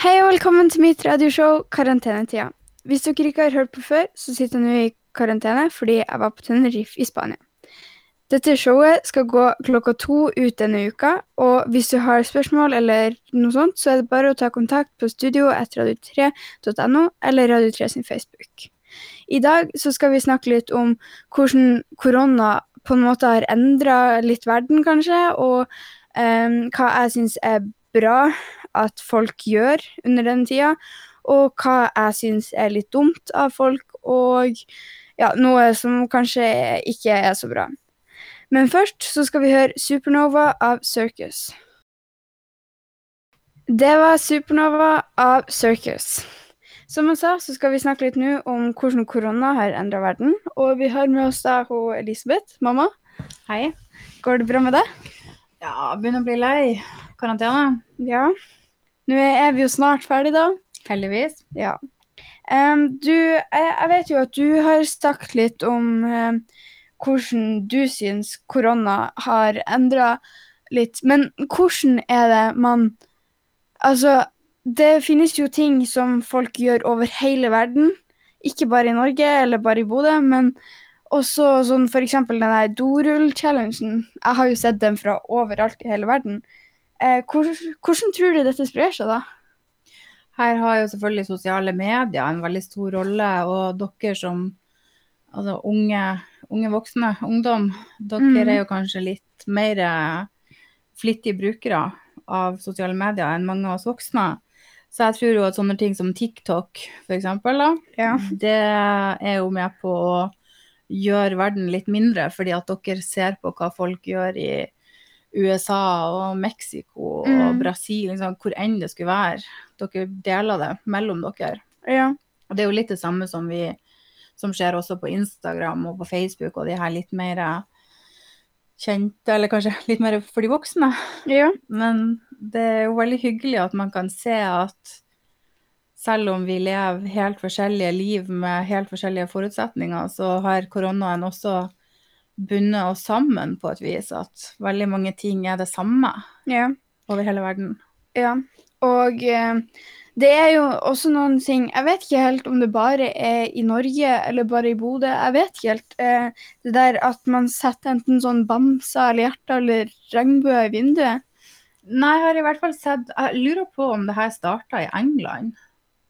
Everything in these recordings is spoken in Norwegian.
Hei og velkommen til mitt radioshow Karantenetida. Hvis dere ikke har hørt på før, så sitter jeg nå i karantene fordi jeg var på Tenerife i Spania. Dette showet skal gå klokka to ut denne uka, og hvis du har spørsmål eller noe sånt, så er det bare å ta kontakt på studio etter radio3.no eller Radio3 sin Facebook. I dag så skal vi snakke litt om hvordan korona på en måte har endra litt verden, kanskje, og um, hva jeg syns er bra at folk gjør under den tida, og hva jeg syns er litt dumt av folk, og ja, noe som kanskje ikke er så bra. Men først så skal vi høre Supernova av Circus. Det var Supernova av Circus. Som jeg sa, så skal vi snakke litt nå om hvordan korona har endra verden. Og vi har med oss da hun Elisabeth, mamma. Hei. Går det bra med deg? Ja, begynner å bli lei karantene. Ja. Nå er vi jo snart ferdig, da. Heldigvis. Ja. Um, du, jeg, jeg, vet jo at du har snakket litt om um, hvordan du syns korona har endra litt. Men hvordan er det man Altså, det finnes jo ting som folk gjør over hele verden. Ikke bare i Norge eller bare i Bodø, men også sånn f.eks. den der dorull-challengen. Jeg har jo sett den fra overalt i hele verden. Eh, hvordan, hvordan tror du dette sprer seg, da? Her har jo selvfølgelig sosiale medier en veldig stor rolle, og dere som altså unge, unge voksne, ungdom, dere mm. er jo kanskje litt mer flittige brukere av sosiale medier enn mange av oss voksne. Så jeg tror jo at sånne ting som TikTok, f.eks., ja. det er jo med på å gjøre verden litt mindre, fordi at dere ser på hva folk gjør i USA og Mexico og mm. Brasil, liksom, hvor enn det skulle være. Dere deler det mellom dere. Ja. Og det er jo litt det samme som, vi, som skjer også på Instagram og på Facebook og de her litt mer kjente, eller kanskje litt mer for de voksne. Ja. Men det er jo veldig hyggelig at man kan se at selv om vi lever helt forskjellige liv med helt forskjellige forutsetninger, så har koronaen også bundet oss sammen på et vis. At veldig mange ting er det samme ja. over hele verden. Ja, og eh, det er jo også noen ting Jeg vet ikke helt om det bare er i Norge eller bare i Bodø. Jeg vet ikke helt. Eh, det der at man setter enten sånn bamser eller hjerter eller regnbue i vinduet. Nei, jeg har i hvert fall sett Jeg lurer på om det her starta i England.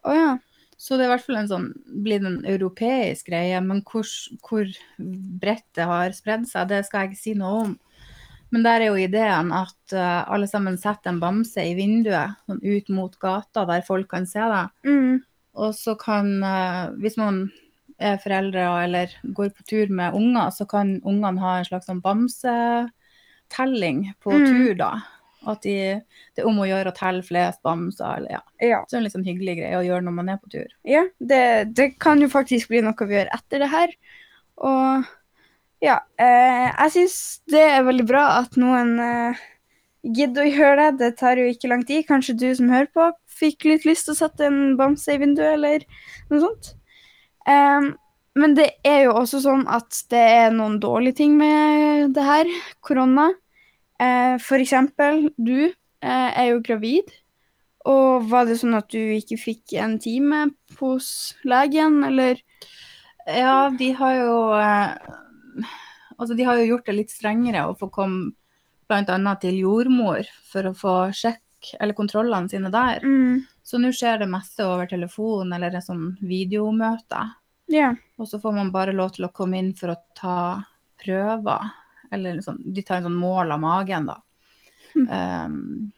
Å oh, ja. Så det er i hvert fall en sånn, blitt en europeisk greie. Men hvor, hvor bredt det har spredd seg, det skal jeg ikke si noe om. Men der er jo ideen at uh, alle sammen setter en bamse i vinduet, sånn ut mot gata der folk kan se det. Mm. Og så kan, uh, hvis man er foreldre eller går på tur med unger, så kan ungene ha en slags sånn bamsetelling på mm. tur, da. At de, det er om å gjøre å telle flest bamser, eller ja. ja. Så det er en litt sånn hyggelig greie å gjøre når man er på tur. Ja, det, det kan jo faktisk bli noe vi gjør etter det her. Og ja, eh, jeg syns det er veldig bra at noen eh, gidder å gjøre det. Det tar jo ikke lang tid. Kanskje du som hører på, fikk litt lyst til å sette en bamse i vinduet, eller noe sånt. Um, men det er jo også sånn at det er noen dårlige ting med det her, korona. Eh, for eksempel, du eh, er jo gravid. Og var det sånn at du ikke fikk en time hos legen, eller? Ja, de har jo eh, altså De har jo gjort det litt strengere å få komme bl.a. til jordmor for å få sjekk eller kontrollene sine der. Mm. Så nå skjer det meste over telefon eller et sånn videomøte. Yeah. Og så får man bare lov til å komme inn for å ta prøver. Eller sånn, de tar en sånn mål av magen, da. Mm. Um,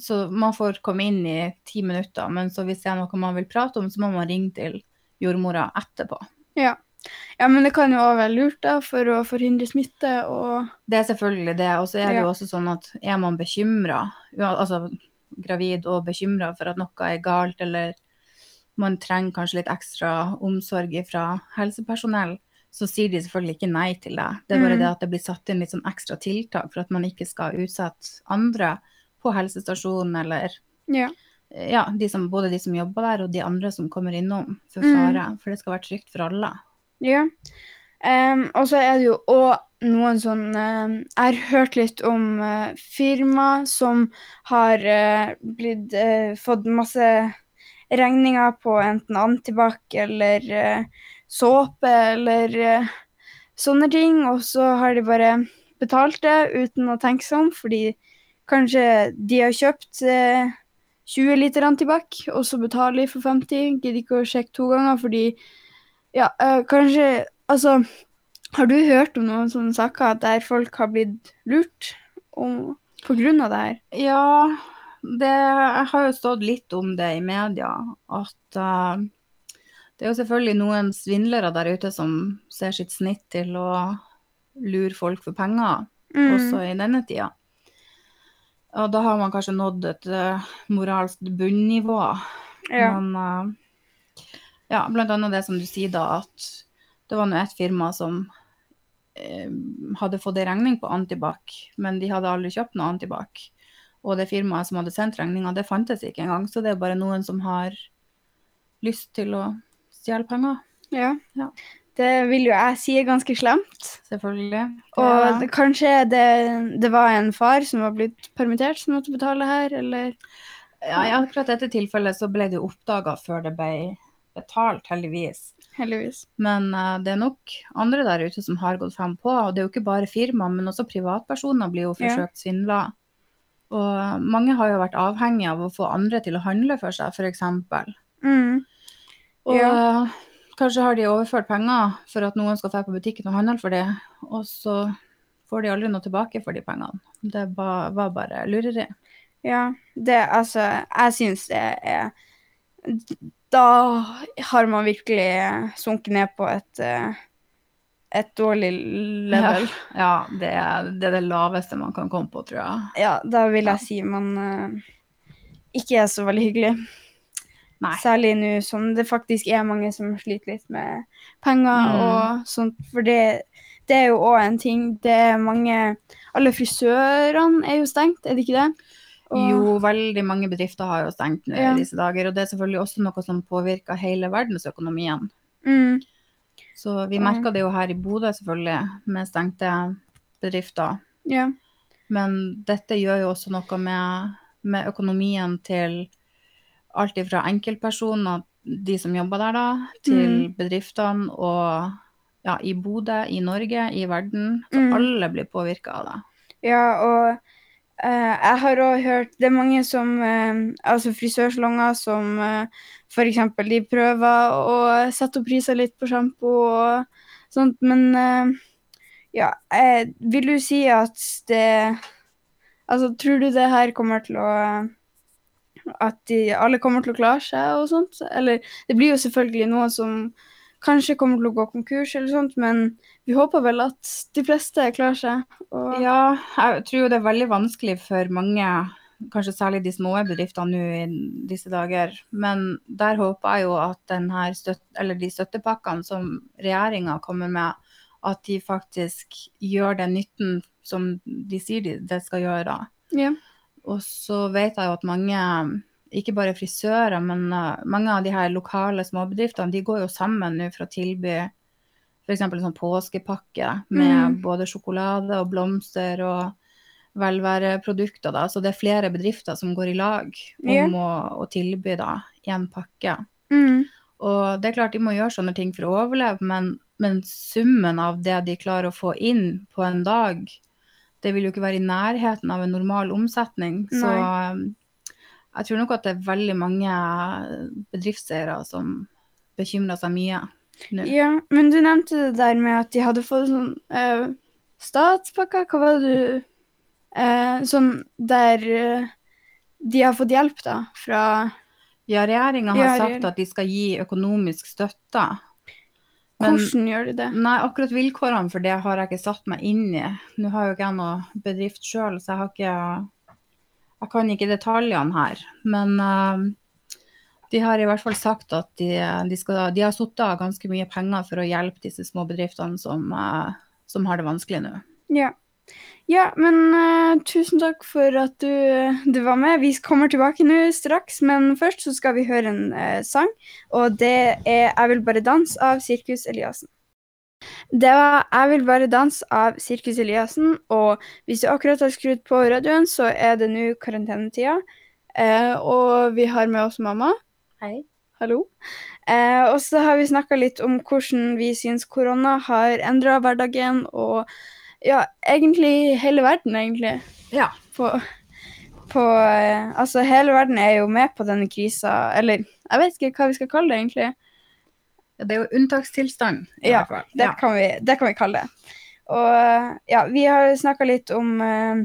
så man får komme inn i ti minutter, men så hvis det er noe man vil prate om, så må man ringe til jordmora etterpå. Ja. Ja, men det kan jo òg være lurt da, for å forhindre smitte og Det er selvfølgelig det. Og så er det jo også sånn at er man bekymra, altså gravid og bekymra for at noe er galt, eller man trenger kanskje litt ekstra omsorg fra helsepersonell, så sier de selvfølgelig ikke nei til det. Det er bare mm. det at det blir satt inn litt sånn ekstra tiltak for at man ikke skal utsette andre på helsestasjonen eller ja. ja de som, både de som jobber der og de andre som kommer innom for mm. fare. Mm. For det skal være trygt for alle. Ja. Um, og så er det jo òg noen sånn em, Jeg har hørt litt om uh, firma som har uh, blitt uh, fått masse regninger på enten antibac eller eh, såpe eller eh, sånne ting, og så har de bare betalt det uten å tenke seg om, fordi kanskje de har kjøpt eh, 20 liter antibac, og så betaler de for 50, gidder ikke å sjekke to ganger, fordi ja, eh, kanskje Altså, har du hørt om noen sånne saker der folk har blitt lurt om, på grunn av det her? Ja, det jeg har jo stått litt om det i media, at eh, det er jo selvfølgelig noen svindlere der ute som ser sitt snitt til å lure folk for penger, Mm. også i denne tida. Og da har man kanskje nådd et uh, moralsk bunnivå. Ja. Men uh, ja, blant annet det som du sier da, at det var nå et firma som uh, hadde fått ei regning på Antibac, men de hadde aldri kjøpt noe Antibac. Og det firmaet som hadde sendt regninga, det fantes ikke engang. Så det er bare noen som har lyst til å stjele penger. ja. Ja. Det vil jo jeg si er ganske slemt. Selvfølgelig. Og ja. det, kanskje det, det var en far som var blitt permittert som måtte betale her, eller ja, I akkurat dette tilfellet så ble det jo oppdaga før det ble betalt, heldigvis. heldigvis. Men uh, det er nok andre der ute som har gått frem på. Og det er jo ikke bare firma, men også privatpersoner blir jo Ja. forsøkt svindla. Og mange har jo vært avhengig av å få andre til å handle for seg, f.eks. Mm. Og Ja. kanskje har de overført penger for at noen skal dra på butikken og handle for det, og så får de aldri noe tilbake for de pengene. Det var bare lureri. Ja, det altså Jeg syns det er Da har man virkelig sunket ned på et eh, et dårlig level. Ja, det er, det er det laveste man kan komme på, tror jeg. Ja, da vil Ja. jeg si man eh, ikke er så veldig hyggelig. Nei. Særlig nå som det faktisk er mange som sliter litt med penger Mm. og sånt. For det, det er jo òg en ting. Det er mange Alle frisørene er jo stengt, er det ikke det? Og- Jo, veldig mange bedrifter har jo stengt nå Ja. i disse dager, og det er selvfølgelig også noe som påvirker hele verdensøkonomien. Mm, Så vi Ja. merker det jo her i Bodø, selvfølgelig, med stengte bedrifter. ja. Men dette gjør jo også noe med, med økonomien til alt fra enkeltpersoner, de som jobber der da, til Mm. bedriftene og ja, i Bodø, i Norge, i verden. Så Mm. alle blir påvirka av det. Ja, og Uh, jeg har òg hørt Det er mange som uh, Altså frisørsalonger som uh, f.eks. de prøver å sette opp priser litt på sjampo og sånt, men uh, ja eh, Vil du si at det Altså, tror du det her kommer til å At de alle kommer til å klare seg og sånt? Eller det blir jo selvfølgelig noen som kanskje kommer til å gå konkurs eller sånt, men vi håper vel at de fleste klarer seg. Og, Ja, jeg tror jo det er veldig vanskelig for mange, kanskje særlig de små bedriftene nå i disse dager. Men der håper jeg jo at støt, eller de støttepakkene som regjeringa kommer med, at de faktisk gjør den nytten som de sier de, det skal gjøre. ja. Og så vet jeg jo at mange, ikke bare frisører, men eh, mange av de her lokale småbedriftene, de går jo sammen nå for å tilby f.eks. en sånn påskepakke med Mm. både sjokolade og blomster og velværeprodukter. Da. Så det er flere bedrifter som går i lag om yeah. å, å tilby da én pakke. Mm. Og det er klart de må gjøre sånne ting for å overleve, men, men summen av det de klarer å få inn på en dag, det vil jo ikke være i nærheten av en normal omsetning. Så um, jeg tror nok at det er veldig mange bedriftseiere som bekymrer seg mye nå. Ja, men du nevnte det der med at de hadde fått sånn uh, statspakker. Hva var det du uh, Sånn der uh, de har fått hjelp, da, fra Ja, regjeringa har sagt at de skal gi økonomisk støtte. Men- Hvordan gjør de det? Nei, akkurat vilkårene for det har jeg ikke satt meg inn i. Nå har jo ikke jeg noe bedrift sjøl, så jeg har ikke Jeg kan ikke detaljene her. Men uh, de har i hvert fall sagt at de, de, skal, de har satt av ganske mye penger for å hjelpe disse små bedriftene som, uh, som har det vanskelig nå. Ja. Ja, men uh, tusen takk for at du, du var med. Vi kommer tilbake nå straks, men først så skal vi høre en uh, sang. Og det er 'Jeg vil bare danse' av Sirkus Eliassen. Det var 'Jeg vil bare danse' av Sirkus Eliassen. Og hvis du akkurat har skrudd på radioen, så er det nå karantenetida. Uh, og vi har med oss mamma. Hei. Hallo. Og så har vi snakka litt om hvordan vi syns korona har endra hverdagen, og ja, egentlig hele verden, egentlig. Ja. På, på eh, Altså, hele verden er jo med på denne krisa, eller jeg vet ikke hva vi skal kalle det, egentlig. Det er jo unntakstilstand. i Ja, hvert fall. Det, kan vi, det kan vi kalle det. Og ja, vi har snakka litt om eh,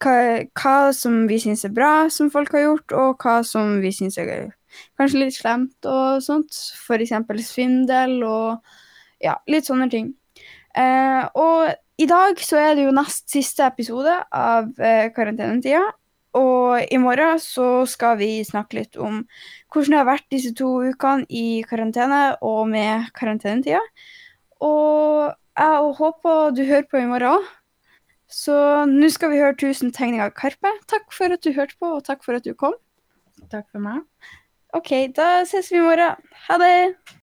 hva, hva som vi syns er bra som folk har gjort, og hva som vi syns er kanskje litt slemt og sånt. For eksempel svindel og ja, litt sånne ting. Eh, og i dag så er det jo nest siste episode av eh, karantenetida. Og i morgen så skal vi snakke litt om hvordan det har vært disse to ukene i karantene og med karantenetida. Og jeg håper du hører på i morgen òg. Så nå skal vi høre 'Tusen tegninger av Karpe'. Takk for at du hørte på, og takk for at du kom. Takk for meg. OK, da ses vi i morgen. Ha det!